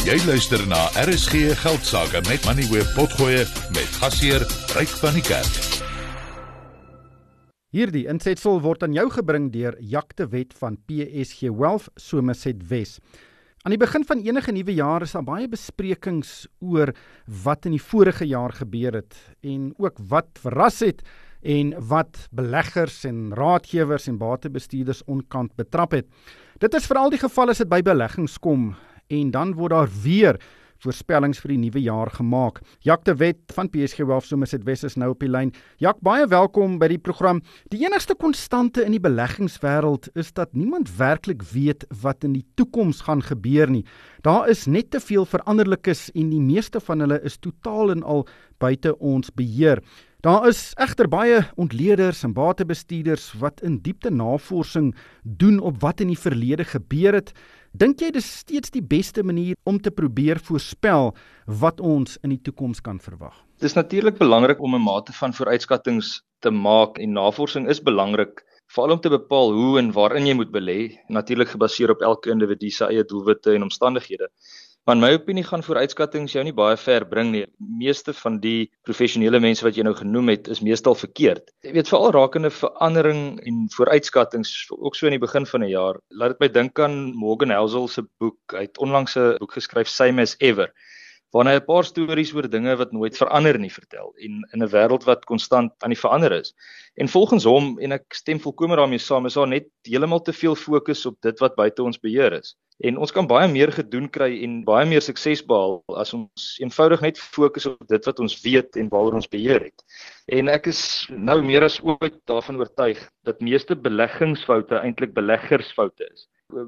Jy luister na RSG Geldsaake met Money Web Potgoe met gasheer Ryk van die Kerk. Hierdie insetsel word aan jou gebring deur Jakte Wet van PSG Wealth Somerset Wes. Aan die begin van enige nuwe jaar is daar baie besprekings oor wat in die vorige jaar gebeur het en ook wat verras het en wat beleggers en raadgewers en batebestuurders onkant betrap het. Dit is veral die geval as dit by beleggings kom en dan word daar weer voorspellings vir die nuwe jaar gemaak. Jak de Wet van PSG Wealth Somerset West is nou op die lyn. Jak, baie welkom by die program. Die enigste konstante in die beleggingswêreld is dat niemand werklik weet wat in die toekoms gaan gebeur nie. Daar is net te veel veranderlikes en die meeste van hulle is totaal en al buite ons beheer. Daar is egter baie ontleeders en batebestuurders wat in diepte navorsing doen op wat in die verlede gebeur het. Dink jy dis steeds die beste manier om te probeer voorspel wat ons in die toekoms kan verwag? Dis natuurlik belangrik om 'n mate van vooruitskattinge te maak en navorsing is belangrik veral om te bepaal hoe en waarin jy moet belê, natuurlik gebaseer op elke individu se eie doelwitte en omstandighede. Maar in my opinie gaan vooruitskattinge jou nie baie ver bring nie. Meeste van die professionele mense wat jy nou genoem het, is meestal verkeerd. Jy weet veral rakende verandering en vooruitskattinge ook so in die begin van 'n jaar. Laat dit my dink aan Morgan Housel se boek. Hy het onlangs 'n boek geskryf Same as Ever waarin hy 'n paar stories oor dinge wat nooit verander nie vertel en in 'n wêreld wat konstant aan die verander is. En volgens hom en ek stem volkomme daarmee saam, is daar net heeltemal te veel fokus op dit wat buite ons beheer is. En ons kan baie meer gedoen kry en baie meer sukses behaal as ons eenvoudig net fokus op dit wat ons weet en waaroor ons beheer het. En ek is nou meer as ooit daarvan oortuig dat meeste beleggingsfoute eintlik beleggersfoute is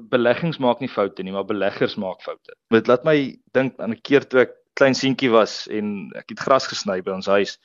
beleggings maak nie foute nie, maar beleggers maak foute. Dit laat my dink aan 'n keer toe ek klein seentjie was en ek het gras gesny by ons huis.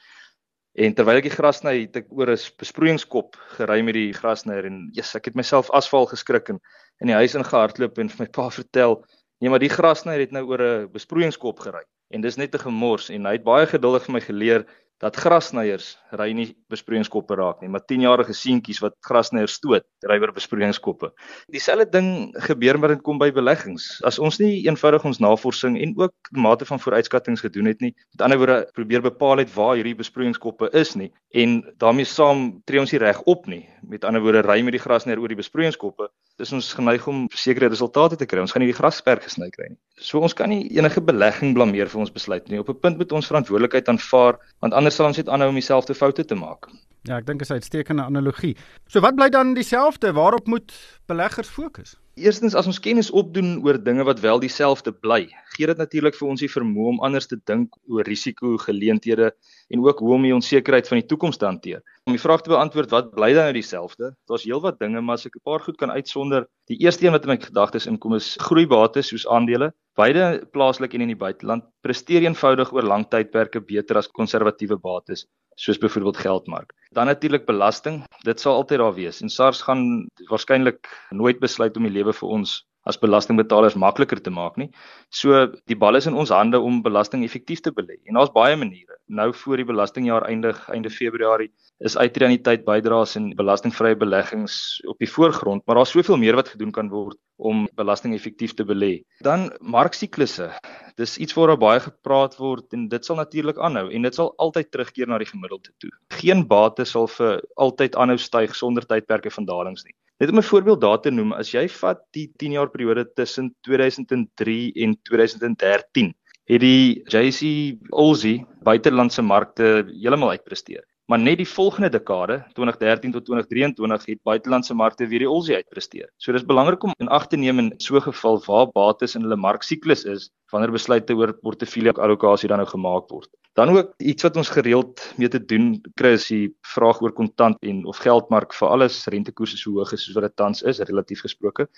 En terwyl ek die gras sny, het ek oor 'n besproeiingskop gery met die grasnyer en yes, ek het myself asfal geskrik en in die huis ingehardloop en vir my pa vertel, nee, maar die grasnyer het nou oor 'n besproeiingskop gery. En dis net 'n gemors en hy het baie geduldig vir my geleer dat grasnyers ry nie besproeiingskoppe raak nie, maar 10-jarige seentjies wat grasnyers stoot, ry oor besproeiingskoppe. Dieselfde ding gebeur wanneer dit kom by beleggings. As ons nie eenvoudig ons navorsing en ook mate van vooruitskattinge gedoen het nie, met ander woorde probeer bepaal het waar hierdie besproeiingskoppe is nie en daarmee saam tree ons nie reg op nie. Met ander woorde ry met die grasnyer oor die besproeiingskoppe, dis ons geneig om sekere resultate te kry. Ons gaan nie die grasperk gesny kry nie. So ons kan nie enige belegging blameer vir ons besluit nie. Op 'n punt moet ons verantwoordelikheid aanvaar, want anders sal ons net aanhou om dieselfde foute te maak. Ja, ek dink is 'n uitstekende analogie. So wat bly dan dieselfde? Waarop moet beleggers fokus? Eerstens as ons kennis opdoen oor dinge wat wel dieselfde bly, gee dit natuurlik vir ons die vermoë om anders te dink oor risiko, geleenthede en ook hoe om die onsekerheid van die toekoms te hanteer. Om die vraag te beantwoord wat bly dan nou dieselfde? Daar's heelwat dinge, maar as ek 'n paar goed kan uitsonder, die eerste een wat in my gedagtes inkom is groeibates soos aandele, beide plaaslik en in die buiteland, presteer eenvoudig oor lang tydperke beter as konservatiewe bates soos byvoorbeeld geldmark. Dan natuurlik belasting, dit sal altyd daar wees. En SARS gaan waarskynlik nooit besluit om die lewe vir ons as belastingbetalers makliker te maak nie. So die bal is in ons hande om belasting effektief te belê. En daar's baie maniere. Nou voor die belastingjaar eindig einde Februarie is uitreaniteit bydraes en belastingvrye beleggings op die voorgrond, maar daar's soveel meer wat gedoen kan word om belasting effektief te belê. Dan marksiklusse. Dis iets waaroor baie gepraat word en dit sal natuurlik aanhou en dit sal altyd terugkeer na die gemiddelde toe. Geen bates sal vir altyd aanhou styg sonder tydperke van dalings nie. Net om 'n voorbeeld daar te noem, as jy vat die 10 jaar periode tussen 2003 en 2013, het die JC Olsey buitelandse markte heeltemal uitpresteer. Maar net die volgende dekade, 2013 tot 2023, het buitelandse markte weer die Olsey uitpresteer. So dis belangrik om in ag te neem in so 'n geval waar bates in hulle marksiklus is wanneer besluite oor portefeulje allocasie dan nou gemaak word. Dan ook iets wat ons gereeld mee te doen kry is die vraag oor kontant en of geldmark vir alles rentekoerse so hoog is soos wat dit tans is relatief gesproke.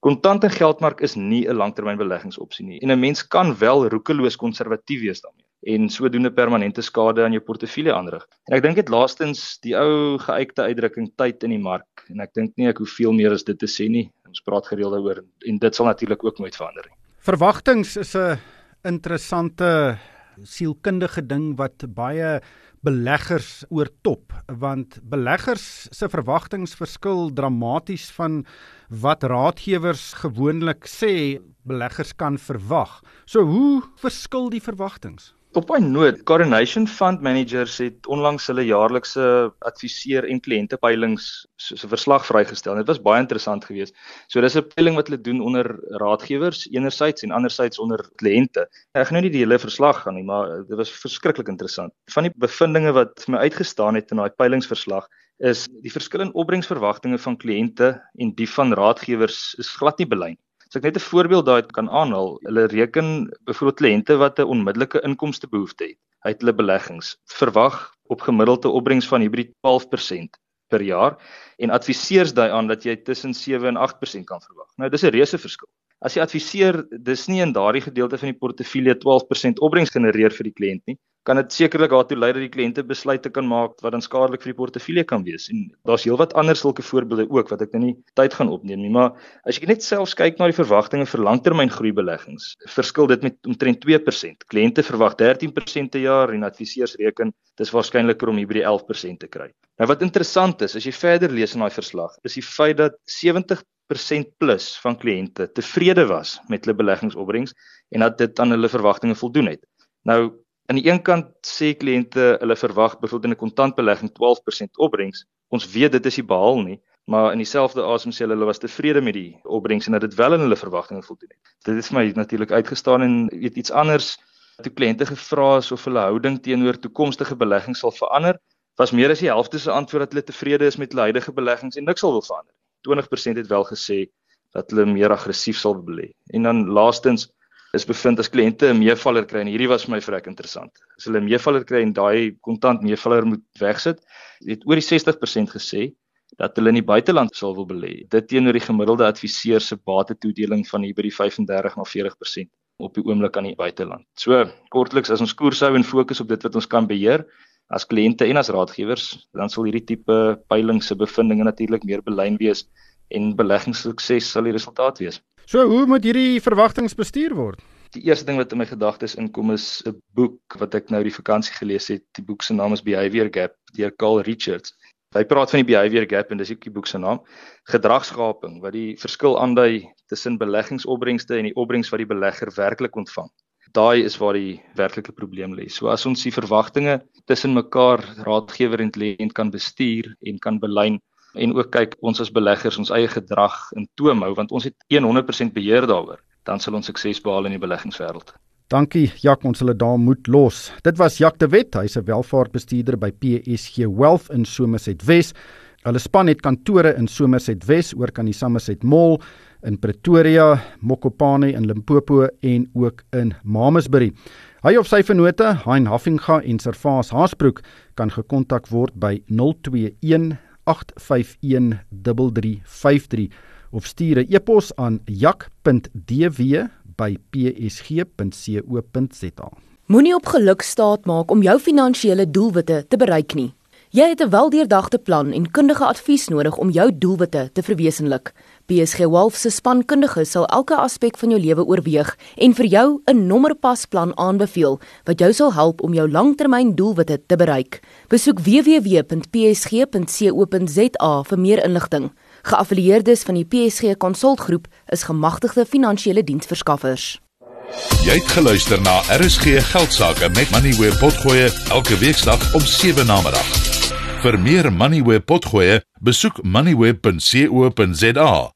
Kontant en geldmark is nie 'n langtermynbeleggingsopsie nie en 'n mens kan wel roekeloos konservatief wees daarmee en sodoende permanente skade aan jou portefeulje aanrig. En ek dink dit laastens die ou geuite uitdrukking tyd in die mark en ek dink nie ek hoef veel meer as dit te sê nie. Ons praat gereeld daaroor en dit sal natuurlik ook nooit verander nie. Verwagtings is 'n interessante sielkundige ding wat baie beleggers oortop want beleggers se verwagtinge verskil dramaties van wat raadgewers gewoonlik sê beleggers kan verwag. So hoe verskil die verwagtinge? Op 'n noot, Coronation Fund Managers het onlangs hulle jaarlikse adviseer en kliëntepeilings soos 'n verslag vrygestel. Dit was baie interessant geweest. So dis 'n peiling wat hulle doen onder raadgewers enerzijds en anderzijds onder kliënte. Ek gaan nou nie die hele verslag gaan nie, maar dit was verskriklik interessant. Van die bevindinge wat vir my uitgestaan het in daai peilingsverslag is die verskil in opbrengsverwagtinge van kliënte en die van raadgewers is glad nie belyn. As ek net 'n voorbeeld daai kan aanhaal, hulle reken byvoorbeeld kliënte wat 'n onmiddellike inkomste behoefte het uit hulle beleggings, verwag op gemiddelde opbrengs van hierdie 12% per jaar en adviseers daai aan dat jy tussen 7 en 8% kan verwag. Nou dis 'n reuse verskil. As jy adviseer, dis nie in daardie gedeelte van die portefeulje 12% opbrengs genereer vir die kliënt nie, kan dit sekerlik daartoe lei dat die kliënte besluite kan maak wat dan skadelik vir die portefeulje kan wees. En daar's heelwat ander sulke voorbeelde ook wat ek nou nie tyd gaan opneem nie, maar as jy net selfs kyk na die verwagtinge vir langtermyngroeibeleggings, verskil dit met omtrent 2%. Kliënte verwag 13% per jaar en adviseurs reken dis waarskynliker om hier by die 11% te kry. Nou wat interessant is, as jy verder lees in daai verslag, is die feit dat 70% plus van kliënte tevrede was met hulle beleggingsopbrengs en dat dit aan hulle verwagtinge voldoen het. Nou aan die een kant sê kliënte hulle verwag byvoorbeeld 'n kontantbelegging 12% opbrengs. Ons weet dit is nie behaal nie, maar in dieselfde asem sê hulle hulle was tevrede met die opbrengs en dat dit wel aan hulle verwagtinge voldoen het. Dit het vir my natuurlik uitgestaan en weet iets anders toe kliënte gevra is of hulle houding teenoor toekomstige beleggings sal verander, was meer as die helfte se antwoord dat hulle tevrede is met hulle huidige beleggings en niks sal wil verander. 20% het wel gesê dat hulle meer aggressief sal belê. En dan laastens is bevind as kliënte 'n meevaller kry en hierdie was vir my vrek interessant. As hulle 'n meevaller kry en daai kontant meevaller moet wegsit, het oor die 60% gesê dat hulle in die buiteland sal wil belê. Dit teenoor die gemiddelde adviseur se batetoedeling van hier by die 35 na 40% op die oomblik aan die buiteland. So kortliks as ons koers hou en fokus op dit wat ons kan beheer as kliënte en as raadgewers, dan sal hierdie tipe peiling se bevindinge natuurlik meer belyn wees en beleggingssukses sal die resultaat wees. So hoe moet hierdie verwagtinge bestuur word? Die eerste ding wat in my gedagtes inkom is 'n boek wat ek nou die vakansie gelees het. Die boek se naam is Behavior Gap deur Carl Richards. Hy praat van die behavior gap en dis ook die boek se naam, gedragskaping wat die verskil aandui tussen beleggingsopbrengste en die opbrengs wat die belegger werklik ontvang. Daai is waar die werklike probleem lê. So as ons die verwagtinge tussen mekaar raadgewer en kliënt kan bestuur en kan belyn, en ook kyk ons as beleggers ons eie gedrag in toom hou want ons het 100% beheer daaroor dan sal ons sukses behaal in die beleggingswêreld. Dankie Jak, ons hulle daar moet los. Dit was Jak de Wet, hy's 'n welvaartbestuurder by PSG Wealth in Somerset Wes. Hulle span het kantore in Somerset Wes, oor kan die Somerset Mall in Pretoria, Mokopane in Limpopo en ook in Mamasbury. Hy of sy vennote, Hein Haffinga en Servaas Haasbroek kan gekontak word by 021 08513353 of stuur 'n e-pos aan jak.dw@psg.co.za. Moenie op geluk staat maak om jou finansiële doelwitte te bereik nie. Jy het 'n weldeurdagte plan en kundige advies nodig om jou doelwitte te verwesenlik. PSG Wolf se spankundiges sal elke aspek van jou lewe oorweeg en vir jou 'n nommerpasplan aanbeveel wat jou sal help om jou langtermyndoelwitte te bereik. Besoek www.psg.co.za vir meer inligting. Geaffilieerdes van die PSG Konsultgroep is gemagtigde finansiële diensverskaffers. Jy het geluister na RSG Geldsaake met Money where potgoe elke weeksdag om 7 na middag. Vir meer Money where potgoe, besoek moneyweb.co.za